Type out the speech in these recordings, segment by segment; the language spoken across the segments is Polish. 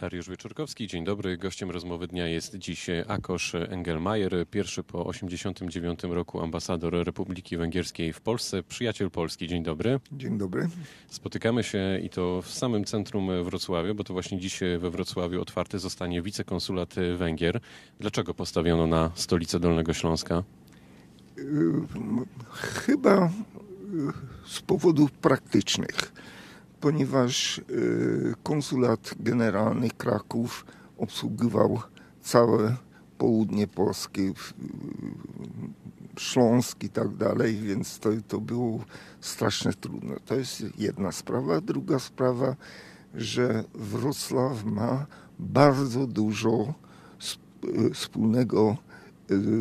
Dariusz Wieczorkowski, dzień dobry. Gościem rozmowy dnia jest dziś Akosz Engelmajer, pierwszy po 1989 roku ambasador Republiki Węgierskiej w Polsce, przyjaciel Polski. Dzień dobry. Dzień dobry. Spotykamy się i to w samym centrum Wrocławia, bo to właśnie dziś we Wrocławiu otwarty zostanie wicekonsulat Węgier. Dlaczego postawiono na stolicę Dolnego Śląska? Chyba z powodów praktycznych ponieważ y, konsulat generalny Kraków obsługiwał całe południe Polski, y, Śląsk i tak dalej, więc to, to było strasznie trudne. To jest jedna sprawa. Druga sprawa, że Wrocław ma bardzo dużo y, wspólnego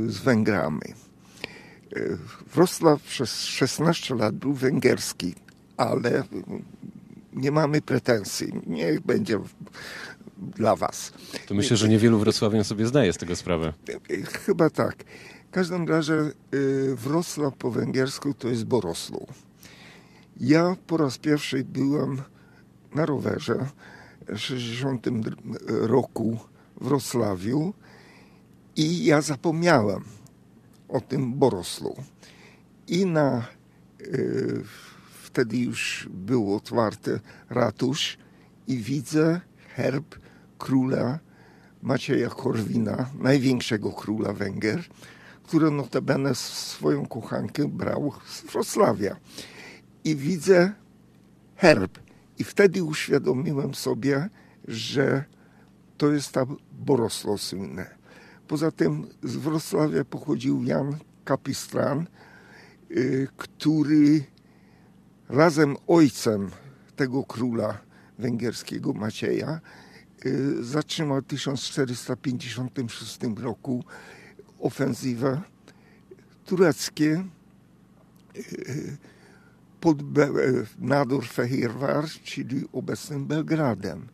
z Węgrami. Wrocław przez 16 lat był węgierski, ale nie mamy pretensji. Niech będzie dla was. To myślę, że niewielu wrocławian sobie zdaje z tego sprawę. Chyba tak. W każdym razie y, Wrocław po węgiersku to jest Boroslu. Ja po raz pierwszy byłem na rowerze w 60 roku w Wrocławiu i ja zapomniałem o tym Boroslu. I na y, wtedy już był otwarty ratusz i widzę herb króla Macieja Korwina, największego króla Węgier, który notabene swoją kochankę brał z Wrocławia. I widzę herb. I wtedy uświadomiłem sobie, że to jest ta Borosło słynne. Poza tym z Wrocławia pochodził Jan Kapistran, y, który razem ojcem tego króla węgierskiego Macieja y, zatrzymał w 1456 roku ofensywę tureckie y, pod Nador Fehirvar, czyli obecnym Belgradem.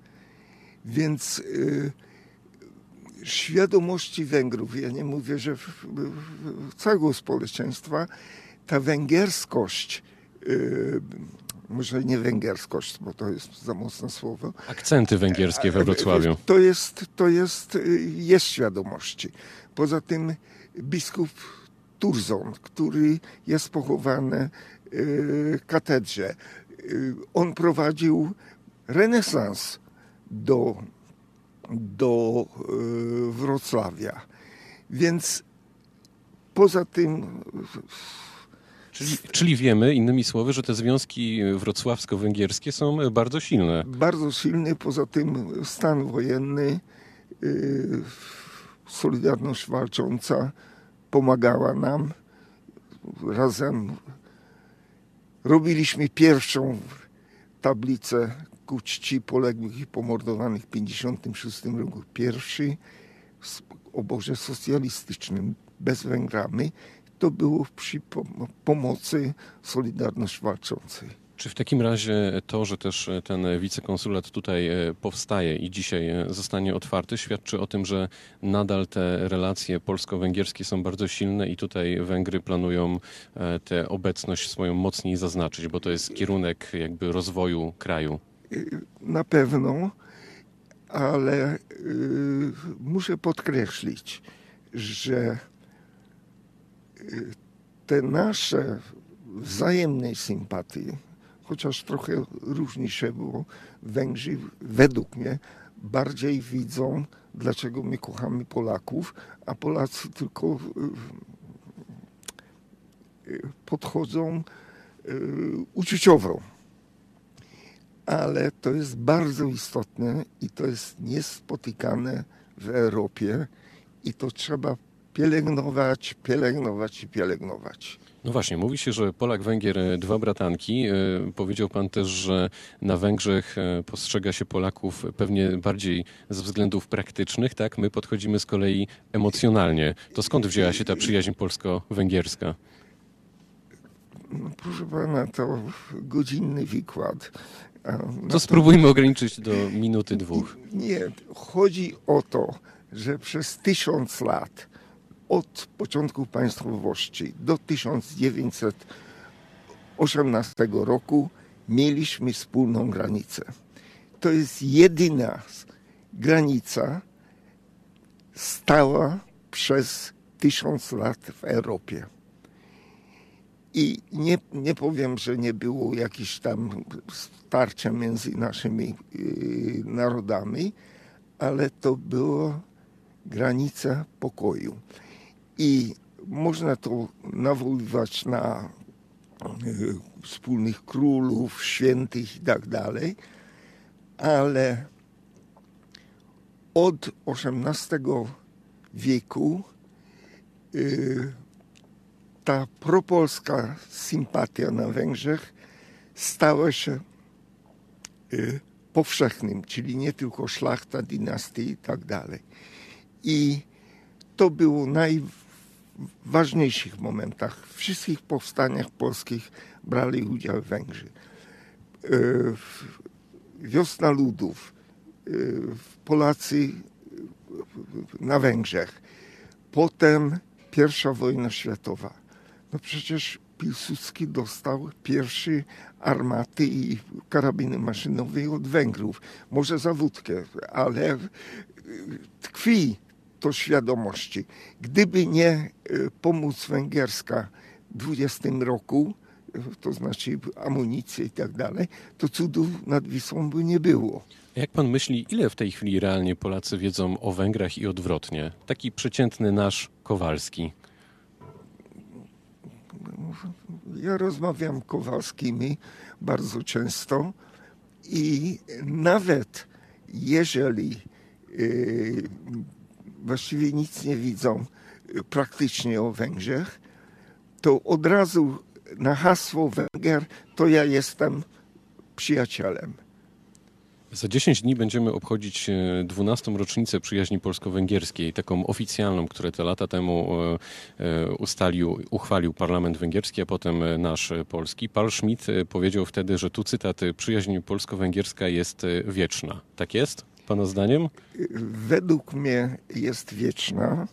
Więc y, świadomości Węgrów, ja nie mówię, że całego społeczeństwa, ta węgierskość Y, może nie węgierskość, bo to jest za mocne słowo. Akcenty węgierskie we Wrocławiu. To jest, to jest, y, jest świadomości. Poza tym biskup Turzon, który jest pochowany w katedrze, on prowadził renesans do, do Wrocławia. Więc poza tym Czyli, czyli wiemy, innymi słowy, że te związki wrocławsko-węgierskie są bardzo silne. Bardzo silne, poza tym stan wojenny, yy, Solidarność Walcząca pomagała nam. Razem robiliśmy pierwszą tablicę ku czci poległych i pomordowanych w 1956 roku. Pierwszy w obozie socjalistycznym bez Węgrami to było przy pomocy Solidarność Walczącej. Czy w takim razie to, że też ten wicekonsulat tutaj e, powstaje i dzisiaj e, zostanie otwarty, świadczy o tym, że nadal te relacje polsko-węgierskie są bardzo silne i tutaj Węgry planują e, tę obecność swoją mocniej zaznaczyć, bo to jest kierunek jakby rozwoju kraju. Na pewno, ale muszę podkreślić, że te nasze wzajemne sympatie, chociaż trochę różni się, bo Węgrzy według mnie bardziej widzą, dlaczego my kochamy Polaków, a Polacy tylko y, y, podchodzą y, uczuciowo. Ale to jest bardzo istotne i to jest niespotykane w Europie i to trzeba pielęgnować, pielęgnować i pielęgnować. No właśnie, mówi się, że Polak-Węgier e, dwa bratanki. E, powiedział pan też, że na Węgrzech e, postrzega się Polaków pewnie bardziej ze względów praktycznych, tak? My podchodzimy z kolei emocjonalnie. To skąd wzięła się ta przyjaźń polsko-węgierska? No, proszę pana, to godzinny wykład. To spróbujmy ograniczyć do minuty, dwóch. Nie, chodzi o to, że przez tysiąc lat od początku państwowości do 1918 roku mieliśmy wspólną granicę. To jest jedyna, granica stała przez tysiąc lat w Europie. I nie, nie powiem, że nie było jakichś tam starcia między naszymi yy, narodami, ale to była granica pokoju. I można to nawoływać na yy, wspólnych królów, świętych i tak dalej, ale od XVIII wieku yy, ta propolska sympatia na Węgrzech stała się y, powszechnym, czyli nie tylko szlachta, dynastii i tak dalej. I to było najważniejszych momentach. W wszystkich powstaniach polskich brali udział Węgrzy. Y, wiosna ludów, y, Polacy na Węgrzech, potem pierwsza wojna światowa no przecież Piłsudski dostał pierwszy armaty i karabiny maszynowe od Węgrów. Może za wódkę, ale tkwi to świadomości. Gdyby nie e, pomoc węgierska w 20 roku, to znaczy amunicję i tak dalej, to cudów nad Wisłą by nie było. Jak pan myśli, ile w tej chwili realnie Polacy wiedzą o Węgrach i odwrotnie? Taki przeciętny nasz Kowalski. Ja rozmawiam Kowalskimi bardzo często i nawet jeżeli yy, właściwie nic nie widzą praktycznie o Węgrzech, to od razu na hasło Węgier to ja jestem przyjacielem. Za 10 dni będziemy obchodzić 12. E, rocznicę przyjaźni polsko-węgierskiej, taką oficjalną, które te lata temu e, e, ustalił, uchwalił parlament węgierski, a potem nasz polski. Paul Schmidt powiedział wtedy, że tu cytat, przyjaźń polsko-węgierska jest wieczna. Tak jest, pana zdaniem? Według mnie jest wieczna,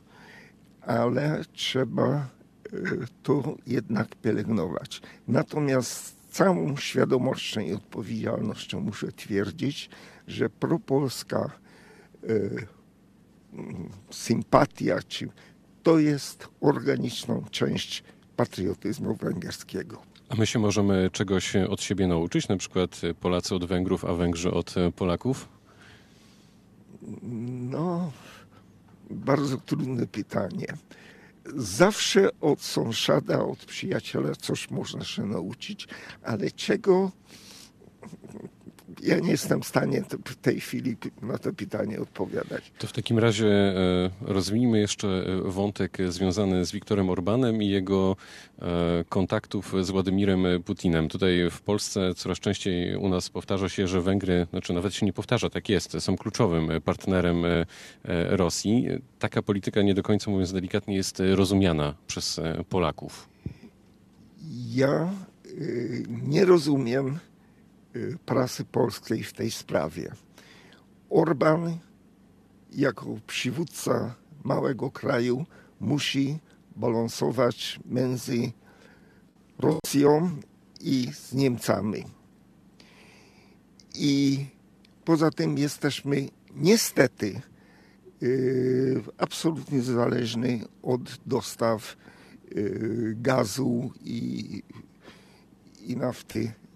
ale trzeba to jednak pielęgnować. Natomiast całą świadomością i odpowiedzialnością muszę twierdzić, że propolska y, sympatia czy to jest organiczną część patriotyzmu węgierskiego. A my się możemy czegoś od siebie nauczyć, na przykład Polacy od Węgrów, a Węgrzy od Polaków? No, bardzo trudne pytanie. Zawsze od sąsiada, od przyjaciela coś można się nauczyć, ale czego ja nie jestem w stanie w tej chwili na to pytanie odpowiadać. To w takim razie e, rozwijmy jeszcze e, wątek związany z Wiktorem Orbanem i jego e, kontaktów z Władimirem Putinem. Tutaj w Polsce coraz częściej u nas powtarza się, że Węgry, znaczy nawet się nie powtarza, tak jest, są kluczowym partnerem Rosji. Taka polityka nie do końca, mówiąc delikatnie, jest rozumiana przez Polaków. Ja nie rozumiem Y, prasy polskiej w tej sprawie. Orban jako przywódca małego kraju musi balansować między Rosją i z Niemcami. I poza tym jesteśmy niestety yy, absolutnie zależni od dostaw yy, gazu i, i nafty Y,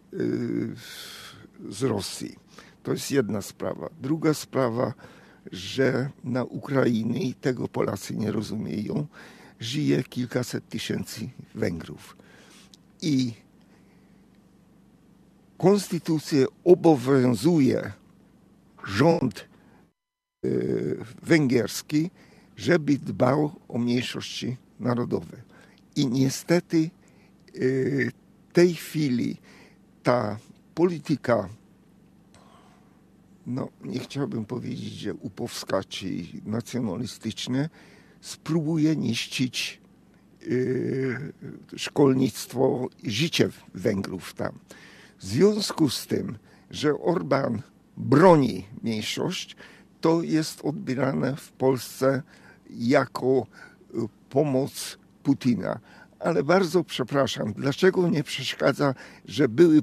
z Rosji. To jest jedna sprawa. Druga sprawa, że na Ukrainie, i tego Polacy nie rozumieją, żyje kilkaset tysięcy Węgrów. I konstytucja obowiązuje rząd y, węgierski, żeby dbał o mniejszości narodowe. I niestety y, w tej chwili ta polityka, no nie chciałbym powiedzieć, że upowska czy nacjonalistyczne, spróbuje niszczyć yy, szkolnictwo i życie Węgrów tam. W związku z tym, że Orban broni mniejszość, to jest odbierane w Polsce jako y, pomoc Putina. Ale bardzo przepraszam, dlaczego nie przeszkadza, że były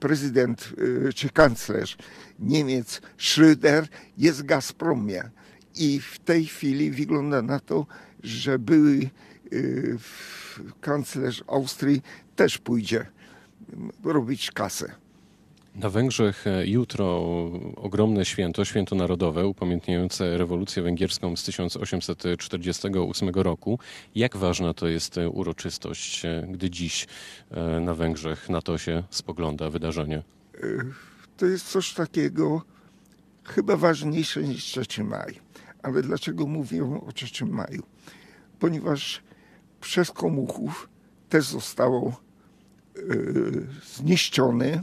prezydent y, czy kanclerz Niemiec Schröder jest Gazpromie. I w tej chwili wygląda na to, że były y, kanclerz Austrii też pójdzie robić kasę. Na Węgrzech e, jutro ogromne święto, święto narodowe upamiętniające rewolucję węgierską z 1848 roku. Jak ważna to jest e, uroczystość, e, gdy dziś na Węgrzech na to się spogląda wydarzenie? To jest coś takiego chyba ważniejsze niż 3 maj. Ale dlaczego mówię o 3 maju? Ponieważ przez komuchów też zostało yy, zniszczone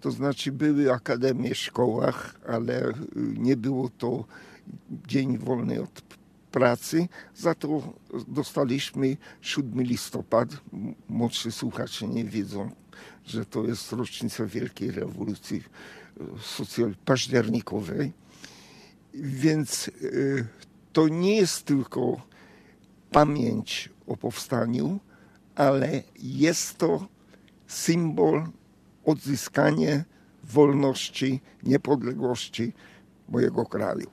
to znaczy były akademie w szkołach, ale y, nie było to dzień wolny od pracy. Za to dostaliśmy 7 listopad. Młodszy słuchacze nie wiedzą, że to jest rocznica Wielkiej Rewolucji y, socjal październikowej. Więc y, to nie jest tylko pamięć o powstaniu, ale jest to symbol odzyskanie wolności, niepodległości mojego kraju.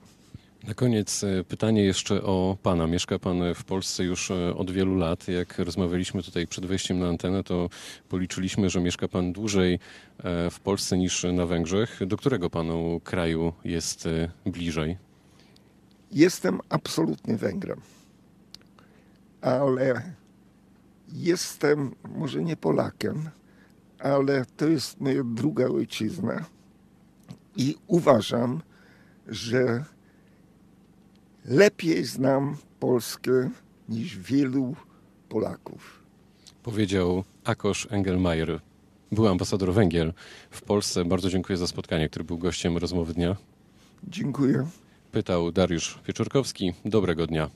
Na koniec e, pytanie jeszcze o Pana. Mieszka Pan w Polsce już e, od wielu lat. Jak rozmawialiśmy tutaj przed wejściem na antenę, to policzyliśmy, że mieszka Pan dłużej e, w Polsce niż na Węgrzech. Do którego Panu kraju jest bliżej? Jestem absolutnie Węgrem, ale jestem może nie Polakiem, ale to jest moja druga ojczyzna i uważam, że lepiej znam Polskę niż wielu Polaków. Powiedział Akosz Engelmajer, był ambasador Węgier w Polsce. Bardzo dziękuję za spotkanie, który był gościem rozmowy dnia. Dziękuję. Pytał Dariusz Wieczorkowski. Dobrego dnia.